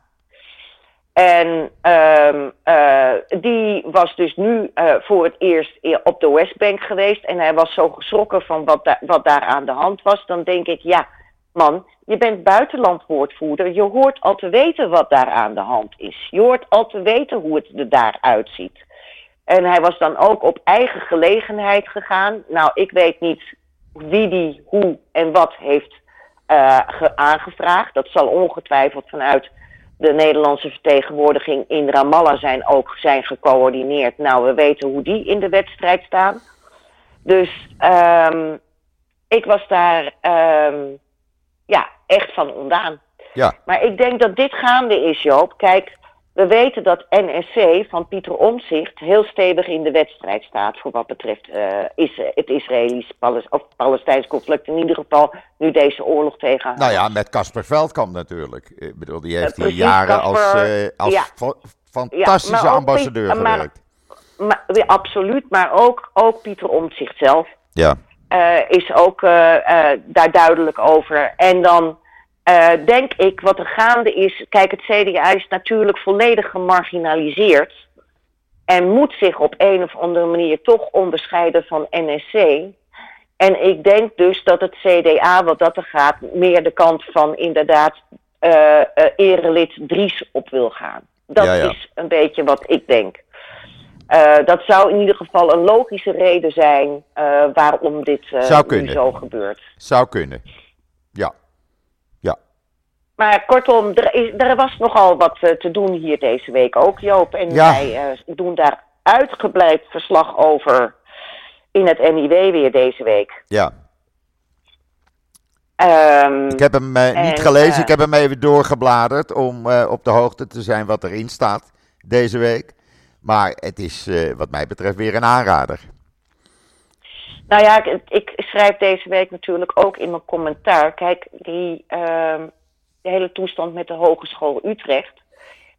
En ehm, eh, die was dus nu voor het eerst op de Westbank geweest. En hij was zo geschrokken van wat, wat daar aan de hand was. Dan denk ik, ja, man, je bent buitenlandwoordvoerder. Je hoort al te weten wat daar aan de hand is. Je hoort al te weten hoe het er daar uitziet. En hij was dan ook op eigen gelegenheid gegaan. Nou, ik weet niet wie die hoe en wat heeft eh, ge- aangevraagd. Dat zal ongetwijfeld vanuit de Nederlandse vertegenwoordiging in Ramallah zijn ook zijn gecoördineerd. Nou, we weten hoe die in de wedstrijd staan. Dus ehm, ik was daar ehm, ja, echt van ondaan. Ja. Maar ik denk dat dit gaande is, Joop. Kijk, we weten dat NSC van Pieter Omzicht heel stevig in de wedstrijd staat voor wat betreft eh, is, het Israëlisch-Palestijns conflict. In ieder geval nu deze oorlog tegen Nou ja, met Casper Veldkamp natuurlijk. Ik bedoel, die heeft hier jaren als, eh, als ja. fa- fantastische ambassadeur Piet- gewerkt. Maar, ja, absoluut, maar ook, ook Pieter Omtzigt zelf Ja. eh, is ook daar duidelijk over. En dan eh, denk ik wat er gaande is. Kijk, het CDA is natuurlijk volledig gemarginaliseerd. En moet zich op een of andere manier toch onderscheiden van NSC. En ik denk dus dat het CDA, wat dat er gaat, meer de kant van inderdaad eh, erelid Dries op wil gaan. Dat Ja, ja. is een beetje wat ik denk. Dat zou in ieder geval een logische reden zijn waarom dit nu zo gebeurt. Zou kunnen. Ja. Maar kortom, er, er was nogal wat eh, te doen hier deze week ook, Joop. En Ja. wij eh, doen daar uitgebreid verslag over in het NIW weer deze week. Ja. Ehm, Ik heb hem eh, niet En, gelezen, ik heb hem even doorgebladerd om op de hoogte te zijn wat erin staat deze week. Maar het is wat mij betreft weer een aanrader. Nou ja, ik, ik schrijf deze week natuurlijk ook in mijn commentaar. Kijk, die ehm, de hele toestand met de Hogeschool Utrecht.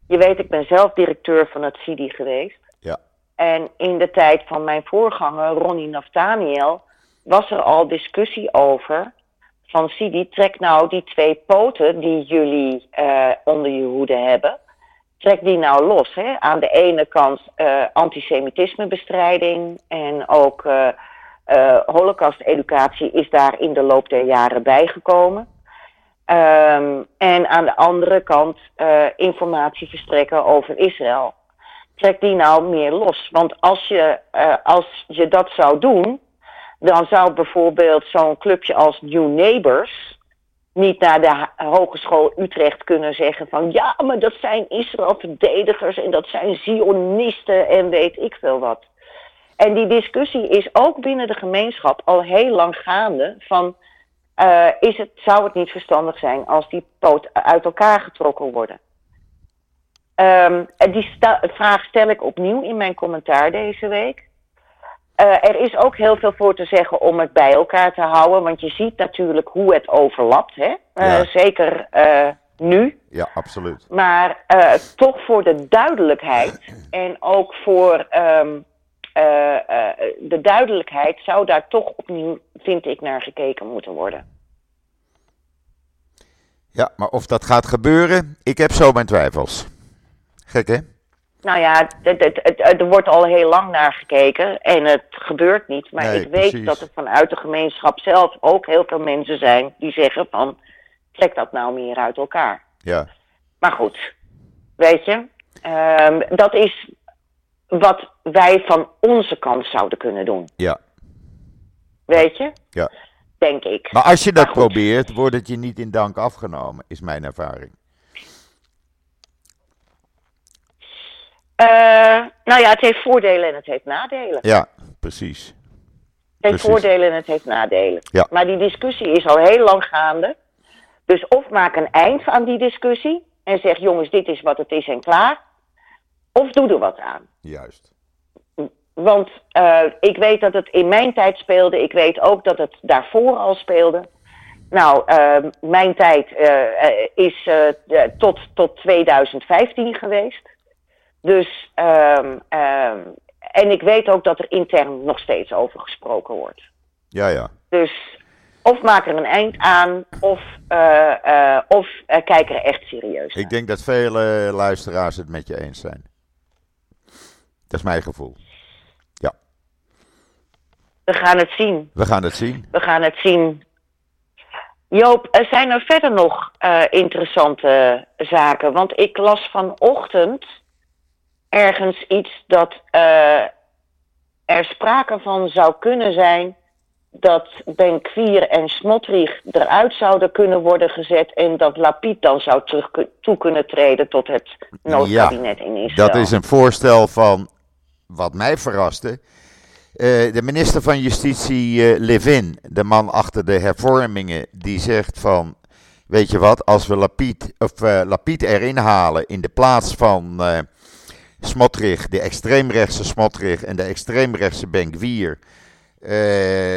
Je weet, ik ben zelf directeur van het CIDI geweest. Ja. En in de tijd van mijn voorganger, Ronnie Naftaniel, was er al discussie over. Van CIDI, trek nou die twee poten die jullie eh, onder je hoede hebben. Trek die nou los. Hè? Aan de ene kant eh antisemitismebestrijding en ook eh holocaust-educatie is daar in de loop der jaren bijgekomen. Ehm, en aan de andere kant eh, informatie verstrekken over Israël. Trek die nou meer los. Want als je, eh, als je dat zou doen, dan zou bijvoorbeeld zo'n clubje als New Neighbors niet naar de Hogeschool Utrecht kunnen zeggen van ja, maar dat zijn Israël-verdedigers en dat zijn Zionisten en weet ik veel wat. En die discussie is ook binnen de gemeenschap al heel lang gaande van eh, is het, zou het niet verstandig zijn als die poot uit elkaar getrokken worden? Ehm, en die sta- vraag stel ik opnieuw in mijn commentaar deze week. Eh, er is ook heel veel voor te zeggen om het bij elkaar te houden, want je ziet natuurlijk hoe het overlapt. Hè? Eh. Zeker nu. Ja, absoluut. Maar toch voor de duidelijkheid en ook voor um, uh, de duidelijkheid zou daar toch opnieuw, vind ik, naar gekeken moeten worden. Ja, maar of dat gaat gebeuren, ik heb zo mijn twijfels. Gek hè? Nou ja, het, het, het, er wordt al heel lang naar gekeken en het gebeurt niet. Maar Nee, ik weet precies. dat er vanuit de gemeenschap zelf ook heel veel mensen zijn die zeggen van... trek dat nou meer uit elkaar. Ja, Maar goed, weet je, ehm, dat is wat wij van onze kant zouden kunnen doen. ja, Weet je? ja. Denk ik. Maar als je dat probeert, wordt het je niet in dank afgenomen, is mijn ervaring. Eh, nou ja, het heeft voordelen en het heeft nadelen. Ja, precies. Het heeft precies. voordelen en het heeft nadelen. Ja. Maar die discussie is al heel lang gaande. Dus of maak een eind aan die discussie en zeg jongens, dit is wat het is en klaar. Of doe er wat aan. Juist. Want eh, ik weet dat het in mijn tijd speelde. Ik weet ook dat het daarvoor al speelde. Nou, eh, mijn tijd eh, is eh, tot, tot 2015 geweest. Dus, ehm, ehm, en ik weet ook dat er intern nog steeds over gesproken wordt. Ja, ja. Dus of maak er een eind aan, of, of kijk er echt serieus naar. Ik denk dat vele luisteraars het met je eens zijn. Dat is mijn gevoel. Ja, We gaan het zien. we gaan het zien. We gaan het zien. Joop, er zijn er verder nog eh, interessante zaken? Want ik las vanochtend ergens iets dat eh, er sprake van zou kunnen zijn dat Benkwier en Smotrich eruit zouden kunnen worden gezet en dat Lapid dan zou terug toe kunnen treden tot het noodkabinet in Israël. Dat is een voorstel van, wat mij verraste, eh, de minister van Justitie eh, Levin, de man achter de hervormingen, die zegt van, weet je wat, als we Lapid, of, eh, Lapid erin halen in de plaats van Smotrich, de extreemrechtse Smotrich en de extreemrechtse Benkwier.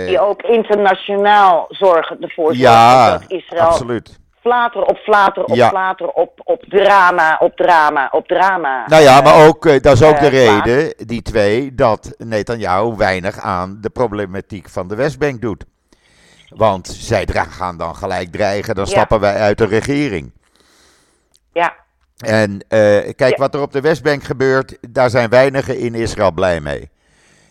Die ook internationaal zorgen ervoor ja, dat Israël absoluut. Flater op flater op Ja. flater op, op drama op drama op drama. Nou ja, maar ook, eh, dat is ook eh, de plaats. reden, die twee, dat Netanyahu weinig aan de problematiek van de Westbank doet. Want zij gaan dan gelijk dreigen, dan Ja. stappen wij uit de regering. Ja, En eh, kijk, Ja. wat er op de Westbank gebeurt, daar zijn weinigen in Israël blij mee.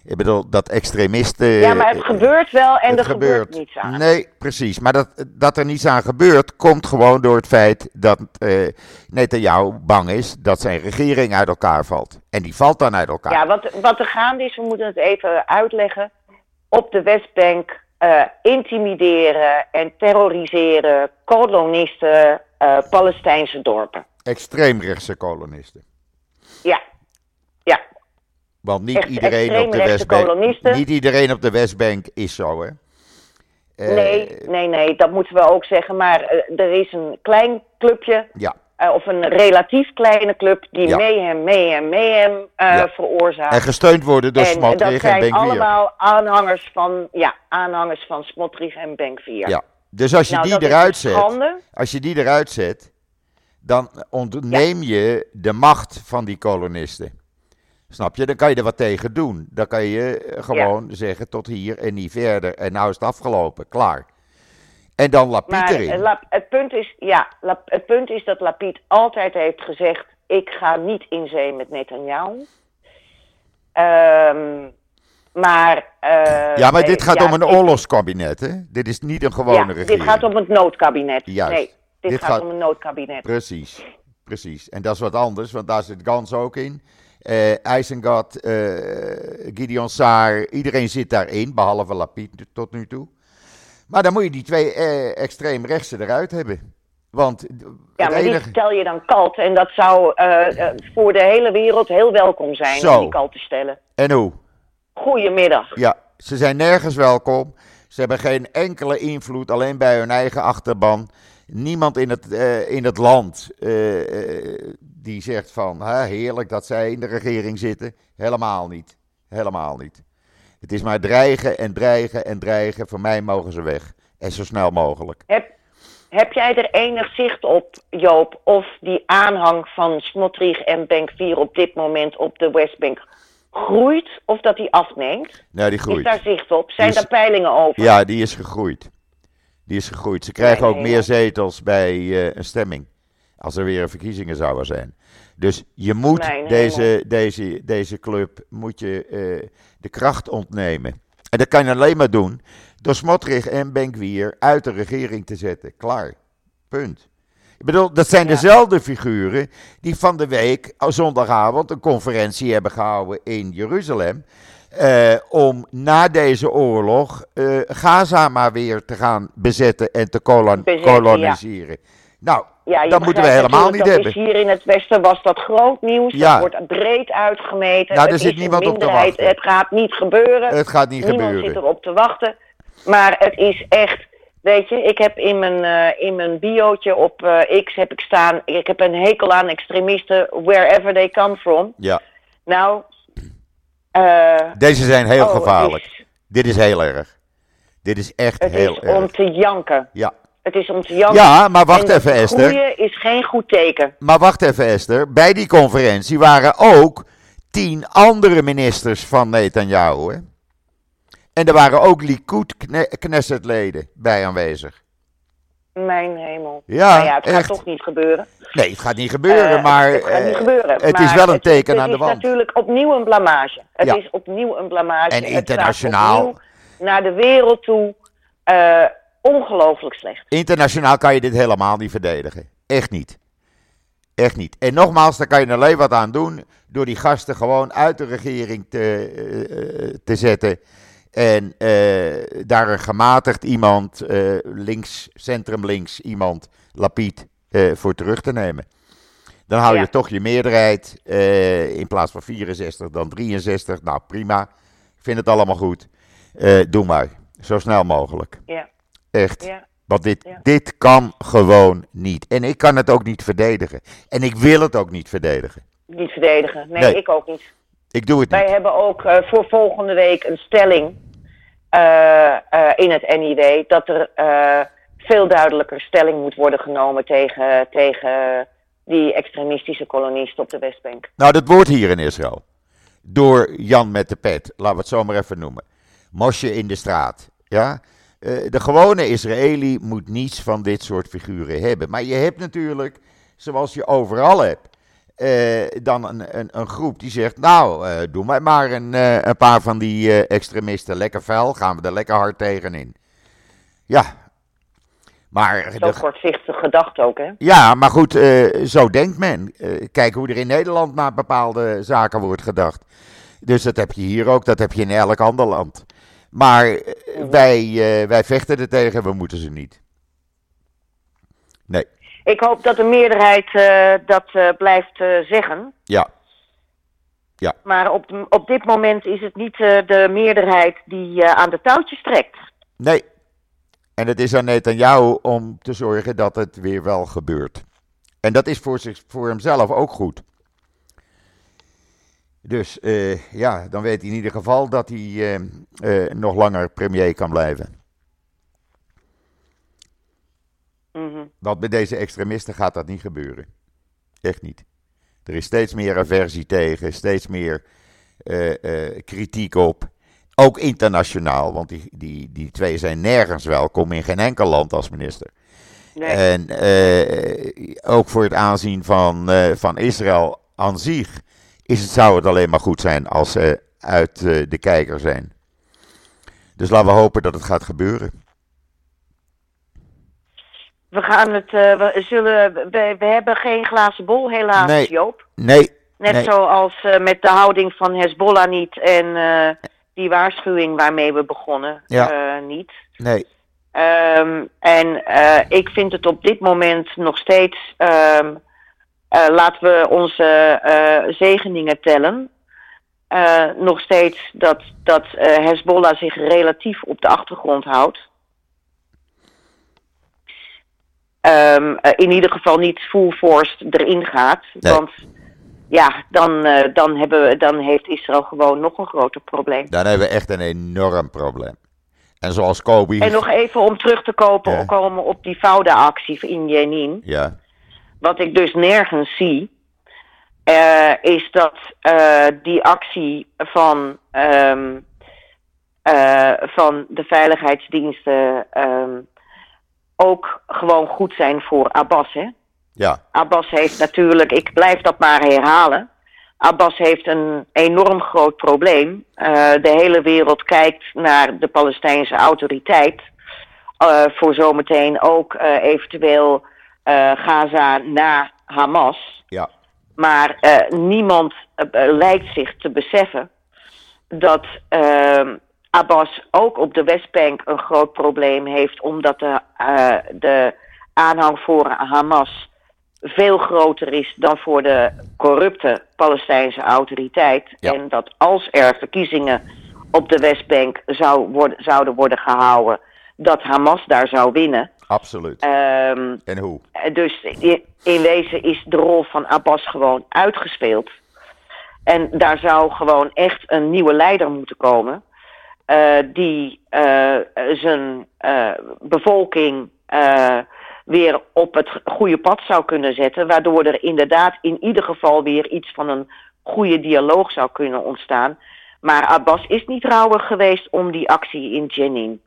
Ik bedoel, dat extremisten... ja, maar het eh, gebeurt wel en er gebeurt, niets aan. Nee, precies. Maar dat, dat er niets aan gebeurt, komt gewoon door het feit dat eh Netanyahu bang is dat zijn regering uit elkaar valt. En die valt dan uit elkaar. Ja, wat, wat er gaande is, we moeten het even uitleggen. Op de Westbank eh, intimideren en terroriseren kolonisten Palestijnse dorpen. Extreemrechtse kolonisten. Ja, Want niet Echt iedereen op de Westbank. Niet iedereen op de Westbank is zo, hè? Eh, nee, nee, nee, dat moeten we ook zeggen. Maar eh, er is een klein clubje Ja, Eh, of een relatief kleine club die Ja. mayhem, mayhem, mayhem Ja. veroorzaakt. en gesteund worden door en Smotrich dat en zijn Benkwier. allemaal aanhangers van, ja, aanhangers van Smotrich en Benkvier. Ja. Dus als je Nou, die dat eruit een zet, schande. als je die eruit zet, dan ontneem je de macht van die kolonisten. Snap je? Dan kan je er wat tegen doen. Dan kan je eh, gewoon zeggen tot hier en niet verder. En nou is het afgelopen, klaar. En dan Maar erin. eh, het, punt is, ja, het punt is dat Lapid altijd heeft gezegd: ik ga niet in zee met Netanyahu. Ehm, maar. eh, ja, maar dit gaat ja, om een oorlogskabinet, hè? Dit is niet een gewone Ja, regering. dit gaat om het noodkabinet. Juist. Nee, dit, Dit gaat, gaat- om een noodkabinet. Precies, precies. En dat is wat anders, want daar zit Gans ook in. Eh, Gideon Saar, iedereen zit daarin, behalve Lapid tot nu toe. Maar dan moet je die twee eh, extreemrechtse eruit hebben. Want Ja, maar die stel je dan kalt. En dat zou voor de hele wereld heel welkom zijn Zo. om die kalt te stellen. En hoe? Goedemiddag. Ja, ze zijn nergens welkom. Ze hebben geen enkele invloed, alleen bij hun eigen achterban. Niemand in het, eh, in het land eh, eh, die zegt van heerlijk dat zij in de regering zitten. Helemaal niet. Helemaal niet. Het is maar dreigen en dreigen en dreigen. Voor mij mogen ze weg. En zo snel mogelijk. Heb, Heb jij er enig zicht op, Joop, of die aanhang van Smotrich en Bank 4 op dit moment op de Westbank groeit of dat die afneemt? Nou, die Is groeit. daar zicht op? Zijn is- daar peilingen over? Ja, die is gegroeid. Die is gegroeid. Ze krijgen ook meer zetels bij eh, een stemming. Als er weer verkiezingen zouden zijn. Dus je moet deze, deze, deze club moet je, eh, de kracht ontnemen. En dat kan je alleen maar doen door Smotrich en Benkwier uit de regering te zetten. Klaar. Punt. Ik bedoel, dat zijn Ja. dezelfde figuren die van de week, oh, zondagavond, een conferentie hebben gehouden in Jeruzalem. Eh, om na deze oorlog eh, Gaza maar weer te gaan bezetten en te kolon- Bezetten, koloniseren. Nou, Ja, dat moeten we helemaal niet hebben. Hier in het Westen was dat groot nieuws. Ja. Dat wordt breed uitgemeten. Nou, het zit niemand op te wachten. Het gaat niet gebeuren. Het gaat niet Niemand gebeuren. zit erop te wachten. Maar het is echt, weet je, ik heb in mijn, eh, in mijn biootje op X heb ik staan, ik heb een hekel aan extremisten, wherever they come from. Ja, Nou, deze zijn heel oh, gevaarlijk. is- Dit is heel erg. Dit is echt Het heel is erg. om te janken. Ja. Het is om te janken. ja, maar wacht En even Esther. Is geen goed teken. Maar wacht even Esther. Bij die conferentie waren ook tien andere ministers van Netanyahu. Hè? En er waren ook Likud Kne- Knessetleden bij aanwezig. Mijn hemel. Ja, nou ja, het echt. gaat toch niet gebeuren. Nee, het gaat niet gebeuren, Eh, maar het gaat niet eh, gebeuren. het maar is wel een het- teken het aan de is wand. natuurlijk opnieuw een blamage. Het Ja. is opnieuw een blamage. En Het internationaal. naar de wereld toe. eh, ongelooflijk slecht. Internationaal kan je dit helemaal niet verdedigen. Echt niet. Echt niet. En nogmaals, daar kan je alleen wat aan doen door die gasten gewoon uit de regering te, te zetten. En eh, daar een gematigd iemand, eh, links, centrum links iemand, Lapid, eh, voor terug te nemen. Dan hou je Ja. toch je meerderheid. in plaats van 64 dan 63. Nou prima. Ik vind het allemaal goed. Doe maar. Zo snel mogelijk. Ja, Echt. ja. Want dit, Ja. dit kan gewoon niet. En ik kan het ook niet verdedigen. En ik wil het ook niet verdedigen. Niet verdedigen. Nee, Nee. ik ook niet. Ik doe het Wij niet. hebben ook voor volgende week een stelling in het NIW dat er eh, veel duidelijker stelling moet worden genomen tegen, tegen die extremistische kolonisten op de Westbank. Nou, dat wordt hier in Israël. Door Jan met de pet. Laten we het zo maar even noemen. Mosje in de straat. Ja? Eh, de gewone Israëli moet niets van dit soort figuren hebben. Maar je hebt natuurlijk, zoals je overal hebt, eh, dan een, een, een groep die zegt: Nou, eh, doe mij maar een, eh, een paar van die extremisten. Lekker vuil, gaan we er lekker hard tegenin. Ja. Maar Zo de, kortzichtig gedacht ook, hè? ja, maar goed, zo denkt men. Kijk hoe er in Nederland naar bepaalde zaken wordt gedacht. Dus dat heb je hier ook, dat heb je in elk ander land. Maar wij, wij vechten er tegen, we moeten ze niet. Nee, Ik hoop dat de meerderheid eh, dat eh, blijft eh, zeggen. ja, Maar op, op dit moment is het niet de meerderheid die aan de touwtjes trekt. nee. En het is aan Netanyahu om te zorgen dat het weer wel gebeurt. En dat is voor, zich, voor hemzelf ook goed. Dus ja, dan weet hij in ieder geval dat hij nog langer premier kan blijven. Mhm. Want met deze extremisten gaat dat niet gebeuren. Echt niet. Er is steeds meer aversie tegen, steeds meer eh, eh, kritiek op. Ook internationaal, want die, die, die twee zijn nergens welkom in geen enkel land als minister. Nee. En eh, ook voor het aanzien van, van Israël aan zich is het, zou het alleen maar goed zijn als ze uit de kijker zijn. Dus laten we hopen dat het gaat gebeuren. We gaan het, eh, we, zullen, we, we hebben geen glazen bol helaas, Nee. Joop. Nee, Net Nee. zoals eh, met de houding van Hezbollah niet en eh, die waarschuwing waarmee we begonnen Ja. niet. nee, Ehm, en ik vind het op dit moment nog steeds. eh, laten we onze zegeningen tellen. Nog steeds dat, dat Hezbollah zich relatief op de achtergrond houdt. Ehm, eh, in ieder geval niet full force erin gaat. Nee. Want ja, dan, eh, dan, hebben we, dan heeft Israël gewoon nog een groter probleem. dan hebben we echt een enorm probleem. En zoals Kobe. En nog even om terug te kopen, Ja. komen op die Fouda-actie in Jenin. Ja, Wat ik dus nergens zie, eh, is dat die actie van, ehm, eh, van de veiligheidsdiensten ehm, ook gewoon goed zijn voor Abbas. Hè? ja, Abbas heeft natuurlijk, ik blijf dat maar herhalen. Abbas heeft een enorm groot probleem. Eh, de hele wereld kijkt naar de Palestijnse autoriteit. eh, voor zometeen ook eh, eventueel Gaza na Hamas. ja, Maar niemand lijkt zich te beseffen dat ehm, Abbas ook op de Westbank een groot probleem heeft, omdat de, eh, de aanhang voor Hamas veel groter is dan voor de corrupte Palestijnse autoriteit. Ja. En dat als er verkiezingen op de Westbank zou worden, zouden worden gehouden, dat Hamas daar zou winnen. absoluut. Ehm, En hoe? Dus in wezen is de rol van Abbas gewoon uitgespeeld. En daar zou gewoon echt een nieuwe leider moeten komen. Eh, die eh, zijn eh, bevolking weer op het goede pad zou kunnen zetten. Waardoor er inderdaad in ieder geval weer iets van een goede dialoog zou kunnen ontstaan. Maar Abbas is niet rouwig geweest om die actie in Jenin.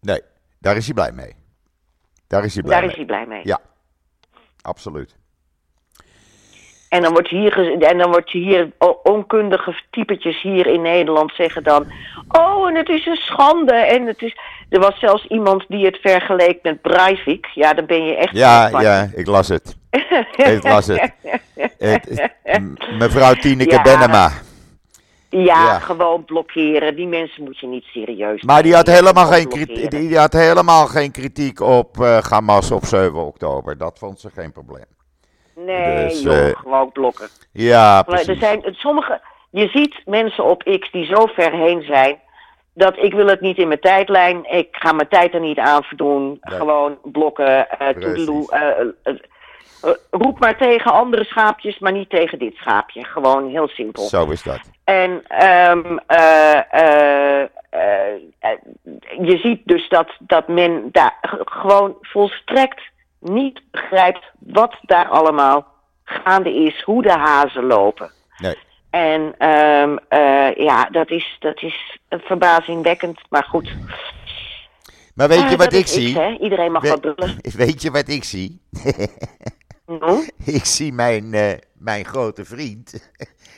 Nee, daar is hij blij mee. Daar is hij blij Daar mee. is hij blij mee. Ja, absoluut. En dan wordt hier, en dan wordt hier onkundige typetjes hier in Nederland zeggen dan... Oh, en het is een schande. En het is... Er was zelfs iemand die het vergeleek met Breivik. Ja, dan ben je echt... Ja, ja, ik las het. Ik las het. het mevrouw Tineke Ja. Benema. Ja, Ja. gewoon blokkeren. Die mensen moet je niet serieus Maar die had, helemaal geen kritiek, die had helemaal geen kritiek op eh Hamas op 7 oktober. Dat vond ze geen probleem. Nee, Dus, joh, eh, gewoon blokken. Ja, Maar er precies. zijn sommige. Je ziet mensen op X die zo ver heen zijn. Dat ik wil het niet in mijn tijdlijn. Ik ga mijn tijd er niet aan verdoen. Nee. Gewoon blokken. eh toedeloe, eh, roep maar tegen andere schaapjes, maar niet tegen dit schaapje. Gewoon heel simpel. Zo is dat. En ehm, eh, eh, eh, eh, je ziet dus dat, dat men daar gewoon volstrekt niet begrijpt wat daar allemaal gaande is, hoe de hazen lopen. Nee. En ehm, eh, ja, dat is, dat is verbazingwekkend, maar goed. Maar weet Ah, je wat ik zie? Iedereen mag We- wat brullen. Weet je wat ik zie? Ik zie mijn, eh, mijn grote vriend.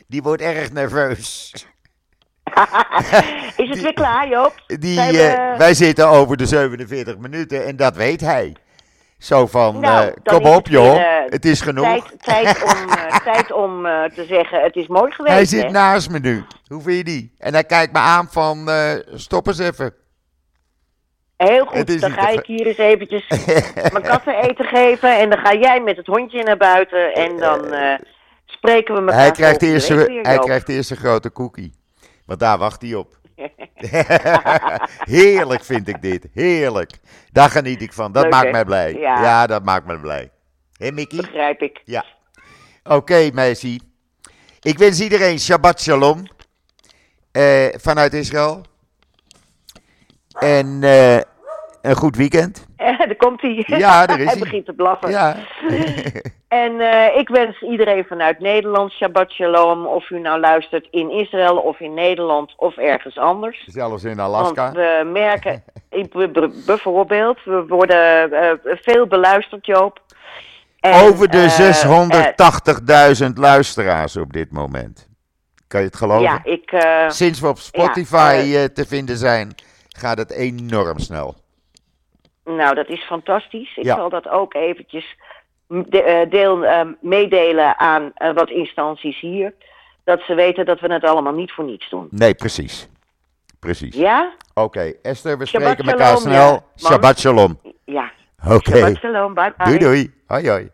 Die wordt erg nerveus. is het weer klaar, Joop? Die, we- eh, wij zitten over de 47 minuten en dat weet hij. Zo van, Nou, eh, kom op weer, joh, eh, het is genoeg. Tijd, tijd om, tijd om eh, te zeggen, het is mooi geweest. hij zit hè? naast me nu. Hoe vind je die? En hij kijkt me aan van, stop eens even. Heel goed, dan ga ik hier eens eventjes mijn katten eten geven. En dan ga jij met het hondje naar buiten. En dan spreken we elkaar hij, krijgt volgende eerst, week een- weer, hij krijgt eerst een grote cookie. Want daar wacht hij op. Heerlijk vind ik dit. Heerlijk. Daar geniet ik van. Dat Leuk, maakt hè? mij blij. Ja. Ja. dat maakt me blij. Hé Mickey? Begrijp ik. Ja. Oké, Messi. Ik wens iedereen Shabbat Shalom. eh, vanuit Israël. En eh, een goed weekend. Eh, daar komt hij. Ja, daar is hij hij. begint te blaffen. Ja. En eh, ik wens iedereen vanuit Nederland Shabbat Shalom. Of u nou luistert in Israël of in Nederland of ergens anders. Zelfs in Want Alaska. we merken, bijvoorbeeld, we worden eh, veel beluisterd, Joop. En, Over de eh, 680.000 luisteraars op dit moment. Kan je het geloven? Ja, ik, Sinds we op Spotify te vinden zijn, gaat het enorm snel. Nou dat is fantastisch. Ik Ja. zal dat ook eventjes de- eh, deel, eh, meedelen aan eh, wat instanties hier. Dat ze weten dat we het allemaal niet voor niets doen. Nee, precies. Precies. Ja? Oké, Esther, we Shabbat spreken elkaar snel. ja. Shabbat shalom. Ja. Oké. Shabbat Shalom, bye bye. Doei doei. Hoi hoi.